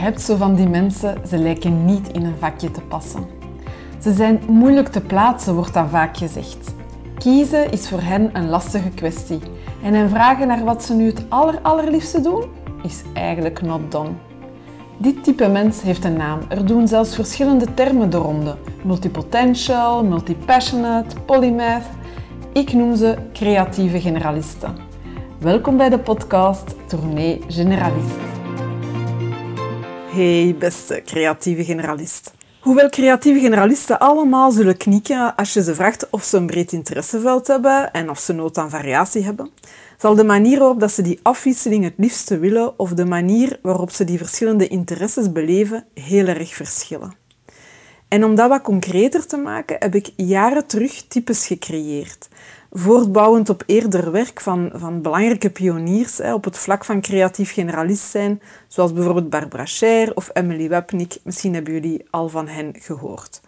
hebt zo van die mensen, ze lijken niet in een vakje te passen. Ze zijn moeilijk te plaatsen, wordt dan vaak gezegd. Kiezen is voor hen een lastige kwestie. En hen vragen naar wat ze nu het aller, allerliefste doen, is eigenlijk not done. Dit type mens heeft een naam. Er doen zelfs verschillende termen de ronde. Multipotential, multipassionate, polymath. Ik noem ze creatieve generalisten. Welkom bij de podcast Tournee Generalist. Hey beste creatieve generalist. Hoewel creatieve generalisten allemaal zullen knikken als je ze vraagt of ze een breed interesseveld hebben en of ze nood aan variatie hebben, zal de manier waarop dat ze die afwisseling het liefste willen of de manier waarop ze die verschillende interesses beleven heel erg verschillen. En om dat wat concreter te maken, heb ik jaren terug types gecreëerd voortbouwend op eerder werk van, van belangrijke pioniers hè, op het vlak van creatief generalist zijn, zoals bijvoorbeeld Barbara Scher of Emily Wapnick. Misschien hebben jullie al van hen gehoord.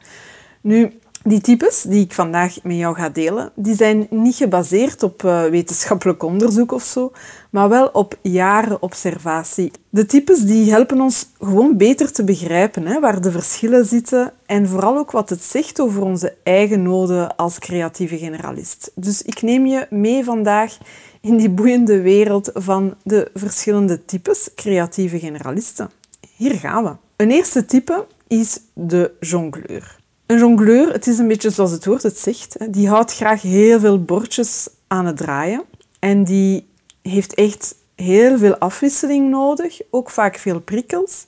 Nu, die types die ik vandaag met jou ga delen, die zijn niet gebaseerd op uh, wetenschappelijk onderzoek of zo, maar wel op jaren observatie. De types die helpen ons gewoon beter te begrijpen hè, waar de verschillen zitten en vooral ook wat het zegt over onze eigen noden als creatieve generalist. Dus ik neem je mee vandaag in die boeiende wereld van de verschillende types creatieve generalisten. Hier gaan we. Een eerste type is de jongleur. Een jongleur, het is een beetje zoals het woord het zegt, die houdt graag heel veel bordjes aan het draaien. En die heeft echt heel veel afwisseling nodig, ook vaak veel prikkels,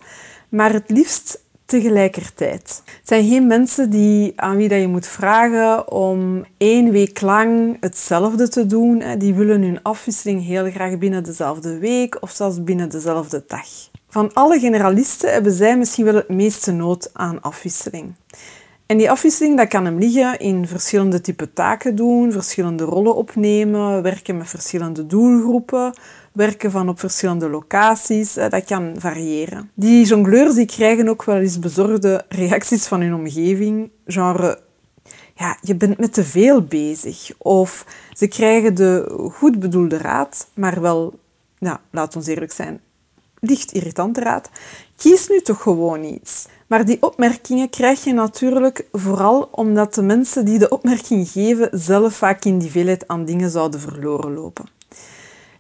maar het liefst tegelijkertijd. Het zijn geen mensen die, aan wie dat je moet vragen om één week lang hetzelfde te doen. Die willen hun afwisseling heel graag binnen dezelfde week of zelfs binnen dezelfde dag. Van alle generalisten hebben zij misschien wel het meeste nood aan afwisseling. En die afwisseling dat kan hem liggen in verschillende type taken doen, verschillende rollen opnemen, werken met verschillende doelgroepen, werken van op verschillende locaties. Dat kan variëren. Die jongleurs die krijgen ook wel eens bezorgde reacties van hun omgeving, genre ja, je bent met te veel bezig. Of ze krijgen de goed bedoelde raad, maar wel, nou, laat ons eerlijk zijn, licht irritante raad. Kies nu toch gewoon iets. Maar die opmerkingen krijg je natuurlijk vooral omdat de mensen die de opmerking geven zelf vaak in die veelheid aan dingen zouden verloren lopen.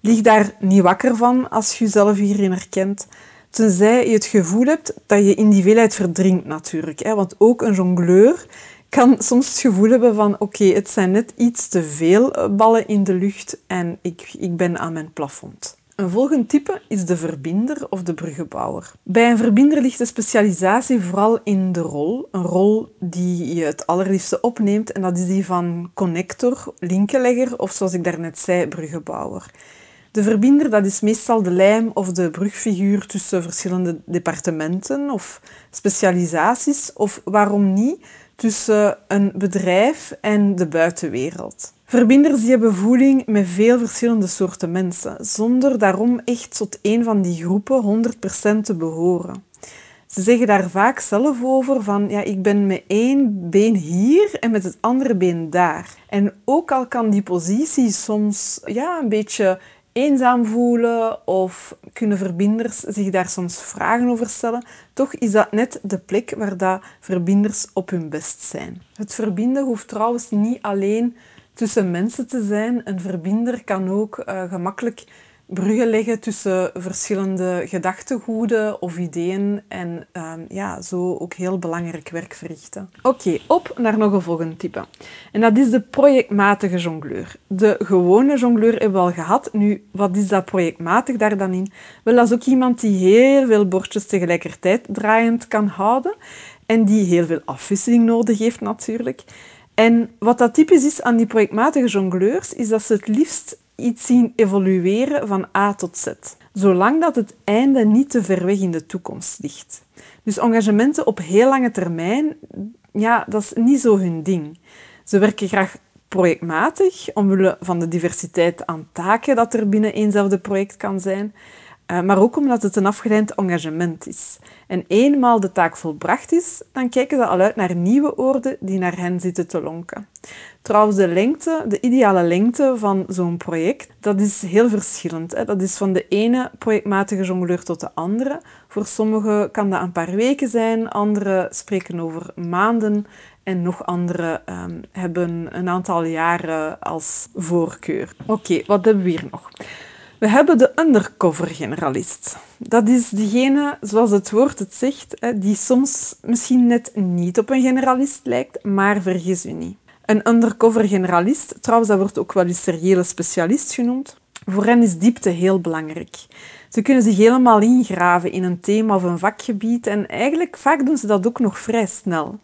Lig daar niet wakker van als je jezelf hierin herkent, tenzij je het gevoel hebt dat je in die veelheid verdrinkt natuurlijk. Hè? Want ook een jongleur kan soms het gevoel hebben van oké, het zijn net iets te veel ballen in de lucht en ik, ik ben aan mijn plafond. Een volgend type is de verbinder of de bruggenbouwer. Bij een verbinder ligt de specialisatie vooral in de rol. Een rol die je het allerliefste opneemt en dat is die van connector, linkenlegger of zoals ik daarnet zei, bruggenbouwer. De verbinder dat is meestal de lijm of de brugfiguur tussen verschillende departementen of specialisaties of waarom niet tussen een bedrijf en de buitenwereld. Verbinders die hebben voeling met veel verschillende soorten mensen, zonder daarom echt tot een van die groepen 100% te behoren. Ze zeggen daar vaak zelf over van, ja, ik ben met één been hier en met het andere been daar. En ook al kan die positie soms ja, een beetje eenzaam voelen of kunnen verbinders zich daar soms vragen over stellen, toch is dat net de plek waar dat verbinders op hun best zijn. Het verbinden hoeft trouwens niet alleen tussen mensen te zijn. Een verbinder kan ook uh, gemakkelijk bruggen leggen tussen verschillende gedachtegoeden of ideeën en ehm, ja, zo ook heel belangrijk werk verrichten. Oké, op naar nog een volgende type. En dat is de projectmatige jongleur. De gewone jongleur hebben we al gehad. Nu, wat is dat projectmatig daar dan in? Wel, dat is ook iemand die heel veel bordjes tegelijkertijd draaiend kan houden en die heel veel afwisseling nodig heeft natuurlijk. En wat dat typisch is aan die projectmatige jongleurs, is dat ze het liefst iets zien evolueren van A tot Z. Zolang dat het einde niet te ver weg in de toekomst ligt. Dus engagementen op heel lange termijn, ja, dat is niet zo hun ding. Ze werken graag projectmatig, omwille van de diversiteit aan taken dat er binnen eenzelfde project kan zijn. Uh, maar ook omdat het een afgeleid engagement is. En eenmaal de taak volbracht is, dan kijken ze al uit naar nieuwe oorden die naar hen zitten te lonken. Trouwens, de lengte, de ideale lengte van zo'n project, dat is heel verschillend. Hè. Dat is van de ene projectmatige jongleur tot de andere. Voor sommigen kan dat een paar weken zijn, anderen spreken over maanden en nog andere um, hebben een aantal jaren als voorkeur. Oké, wat hebben we hier nog? We hebben de undercover generalist. Dat is diegene, zoals het woord het zegt, die soms misschien net niet op een generalist lijkt, maar vergis u niet. Een undercover generalist, trouwens dat wordt ook wel eens seriële specialist genoemd, voor hen is diepte heel belangrijk. Ze kunnen zich helemaal ingraven in een thema of een vakgebied en eigenlijk vaak doen ze dat ook nog vrij snel.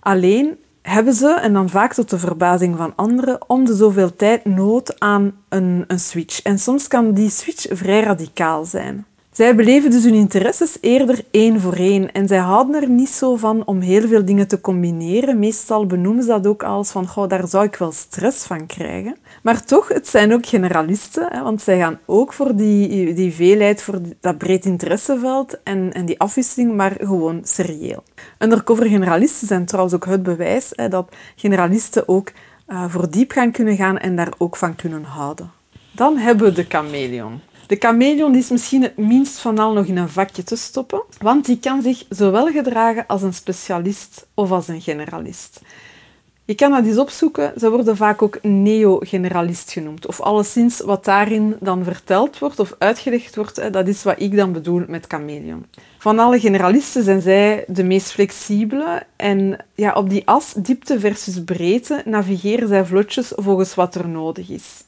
Alleen hebben ze, en dan vaak tot de verbazing van anderen, om de zoveel tijd nood aan een, een switch. En soms kan die switch vrij radicaal zijn. Zij beleven dus hun interesses eerder één voor één en zij houden er niet zo van om heel veel dingen te combineren. Meestal benoemen ze dat ook als van, goh, daar zou ik wel stress van krijgen. Maar toch, het zijn ook generalisten, hè, want zij gaan ook voor die, die veelheid, voor dat breed interesseveld en, en die afwisseling, maar gewoon serieel. Undercover generalisten zijn trouwens ook het bewijs hè, dat generalisten ook uh, voor diepgang kunnen gaan en daar ook van kunnen houden. Dan hebben we de chameleon. De chameleon is misschien het minst van al nog in een vakje te stoppen, want die kan zich zowel gedragen als een specialist of als een generalist. Je kan dat eens opzoeken. Ze worden vaak ook neo-generalist genoemd. Of alleszins wat daarin dan verteld wordt of uitgelegd wordt, dat is wat ik dan bedoel met chameleon. Van alle generalisten zijn zij de meest flexibele en ja, op die as diepte versus breedte navigeren zij vlotjes volgens wat er nodig is.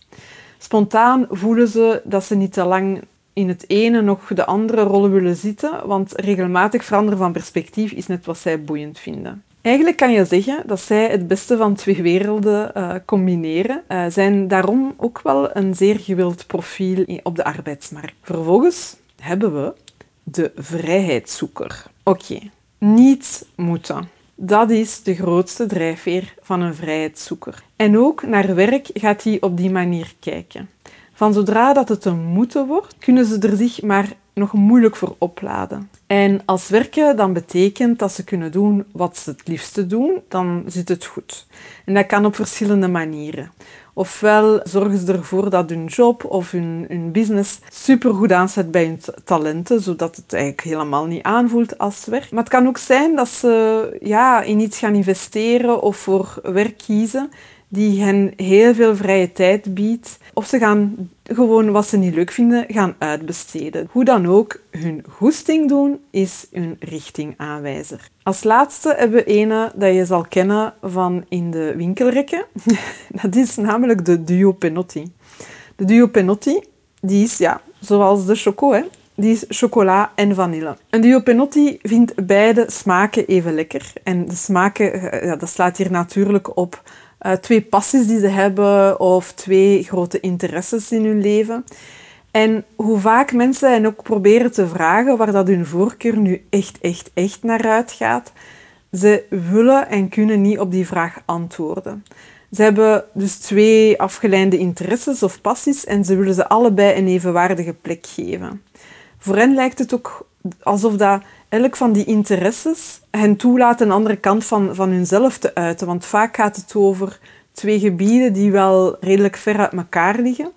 Spontaan voelen ze dat ze niet te lang in het ene nog de andere rollen willen zitten, want regelmatig veranderen van perspectief is net wat zij boeiend vinden. Eigenlijk kan je zeggen dat zij het beste van twee werelden uh, combineren, uh, zijn daarom ook wel een zeer gewild profiel op de arbeidsmarkt. Vervolgens hebben we de vrijheidszoeker. Oké, niet moeten. Dat is de grootste drijfveer van een vrijheidszoeker. En ook naar werk gaat hij op die manier kijken. Van zodra dat het een moeten wordt, kunnen ze er zich maar nog moeilijk voor opladen. En als werken dan betekent dat ze kunnen doen wat ze het liefste doen, dan zit het goed. En dat kan op verschillende manieren. Ofwel zorgen ze ervoor dat hun job of hun, business supergoed aanzet bij hun talenten, zodat het eigenlijk helemaal niet aanvoelt als werk. Maar het kan ook zijn dat ze ja, in iets gaan investeren of voor werk kiezen die hen heel veel vrije tijd biedt. Of ze gaan gewoon wat ze niet leuk vinden, gaan uitbesteden. Hoe dan ook, hun goesting doen is hun richtingaanwijzer. Als laatste hebben we een dat je zal kennen van in de winkelrekken. dat is namelijk de Duo Penotti. De Duo Penotti, die is ja, zoals de choco, hè. Die is chocola en vanille. Een Duo Penotti vindt beide smaken even lekker. En de smaken, ja, dat slaat hier natuurlijk op uh, twee passies die ze hebben of twee grote interesses in hun leven. En hoe vaak mensen hen ook proberen te vragen waar dat hun voorkeur nu echt, echt, echt naar uitgaat, ze willen en kunnen niet op die vraag antwoorden. Ze hebben dus twee afgeleide interesses of passies en ze willen ze allebei een evenwaardige plek geven. Voor hen lijkt het ook alsof dat elk van die interesses hen toelaat een andere kant van, van hunzelf te uiten. Want vaak gaat het over twee gebieden die wel redelijk ver uit elkaar liggen.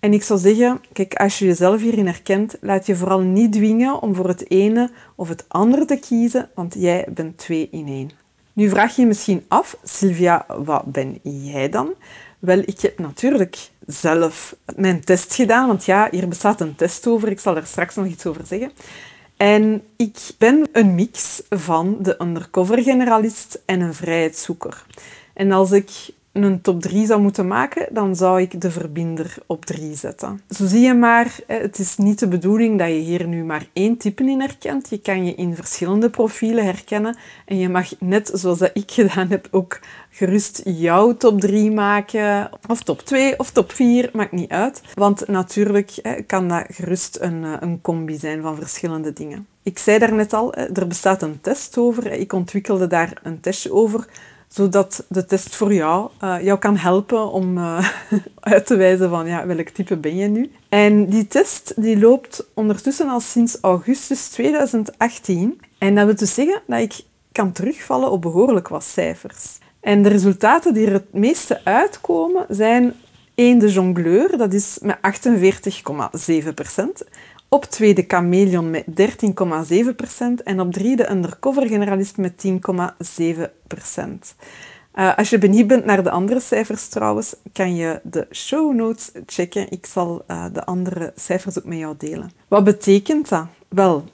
En ik zou zeggen, kijk, als je jezelf hierin herkent, laat je vooral niet dwingen om voor het ene of het andere te kiezen, want jij bent twee in één. Nu vraag je je misschien af, Sylvia, wat ben jij dan? Wel, ik heb natuurlijk zelf mijn test gedaan, want ja, hier bestaat een test over. Ik zal er straks nog iets over zeggen. En ik ben een mix van de undercover generalist en een vrijheidszoeker. En als ik een top 3 zou moeten maken, dan zou ik de verbinder op 3 zetten. Zo zie je maar, het is niet de bedoeling dat je hier nu maar één type in herkent. Je kan je in verschillende profielen herkennen en je mag net zoals dat ik gedaan heb ook gerust jouw top 3 maken, of top 2 of top 4, maakt niet uit. Want natuurlijk kan dat gerust een, eh, een combi zijn van verschillende dingen. Ik zei daarnet al, er bestaat een test over. Ik ontwikkelde daar een testje over zodat de test voor jou uh, jou kan helpen om uh, uit te wijzen van ja, welk type ben je nu. En die test die loopt ondertussen al sinds augustus 2018. En dat wil dus zeggen dat ik kan terugvallen op behoorlijk wat cijfers. En de resultaten die er het meeste uitkomen zijn 1 de jongleur, dat is met 48,7%. Op 2 de chameleon met 13,7% en op 3 de undercover generalist met 10,7%. Uh, als je benieuwd bent naar de andere cijfers trouwens, kan je de show notes checken. Ik zal uh, de andere cijfers ook met jou delen. Wat betekent dat? Wel,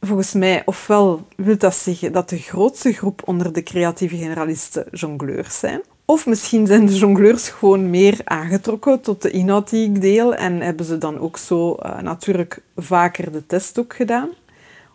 volgens mij, ofwel wil dat zeggen dat de grootste groep onder de creatieve generalisten jongleurs zijn, of misschien zijn de jongleurs gewoon meer aangetrokken tot de inhoud die ik deel en hebben ze dan ook zo uh, natuurlijk vaker de test ook gedaan.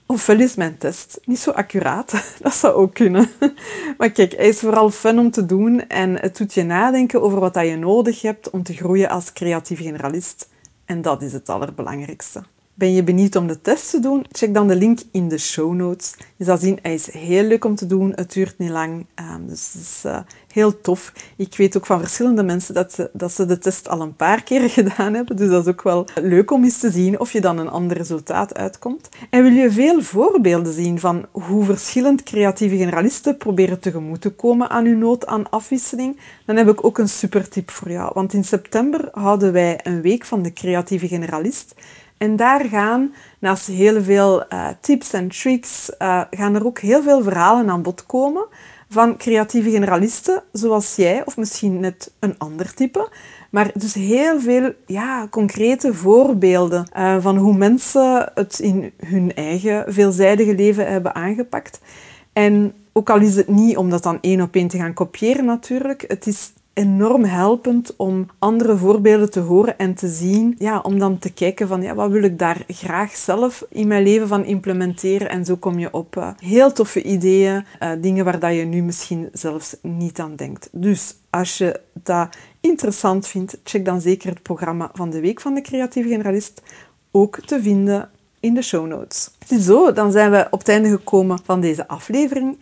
Ofwel is mijn test niet zo accuraat. Dat zou ook kunnen. Maar kijk, hij is vooral fun om te doen en het doet je nadenken over wat je nodig hebt om te groeien als creatief generalist. En dat is het allerbelangrijkste. Ben je benieuwd om de test te doen? Check dan de link in de show notes. Je zal zien, hij is heel leuk om te doen. Het duurt niet lang, um, dus het is uh, heel tof. Ik weet ook van verschillende mensen dat ze, dat ze de test al een paar keer gedaan hebben. Dus dat is ook wel leuk om eens te zien of je dan een ander resultaat uitkomt. En wil je veel voorbeelden zien van hoe verschillend creatieve generalisten proberen tegemoet te komen aan hun nood aan afwisseling, dan heb ik ook een super tip voor jou. Want in september houden wij een week van de creatieve generalist. En daar gaan, naast heel veel uh, tips en tricks, uh, gaan er ook heel veel verhalen aan bod komen van creatieve generalisten, zoals jij, of misschien net een ander type. Maar dus heel veel ja, concrete voorbeelden uh, van hoe mensen het in hun eigen veelzijdige leven hebben aangepakt. En ook al is het niet om dat dan één op één te gaan kopiëren natuurlijk, het is enorm helpend om andere voorbeelden te horen en te zien. Ja, om dan te kijken van ja, wat wil ik daar graag zelf in mijn leven van implementeren. En zo kom je op uh, heel toffe ideeën, uh, dingen waar dat je nu misschien zelfs niet aan denkt. Dus als je dat interessant vindt, check dan zeker het programma van de Week van de Creatieve Generalist, ook te vinden in de show notes. Zo, dan zijn we op het einde gekomen van deze aflevering.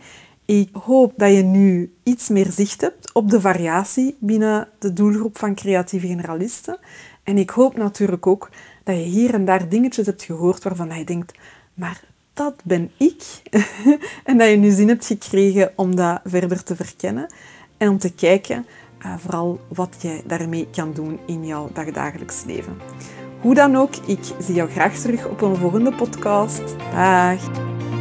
Ik hoop dat je nu iets meer zicht hebt op de variatie binnen de doelgroep van creatieve generalisten. En ik hoop natuurlijk ook dat je hier en daar dingetjes hebt gehoord waarvan je denkt, maar dat ben ik. en dat je nu zin hebt gekregen om dat verder te verkennen en om te kijken uh, vooral wat jij daarmee kan doen in jouw dagdagelijks leven. Hoe dan ook, ik zie jou graag terug op een volgende podcast. Dag!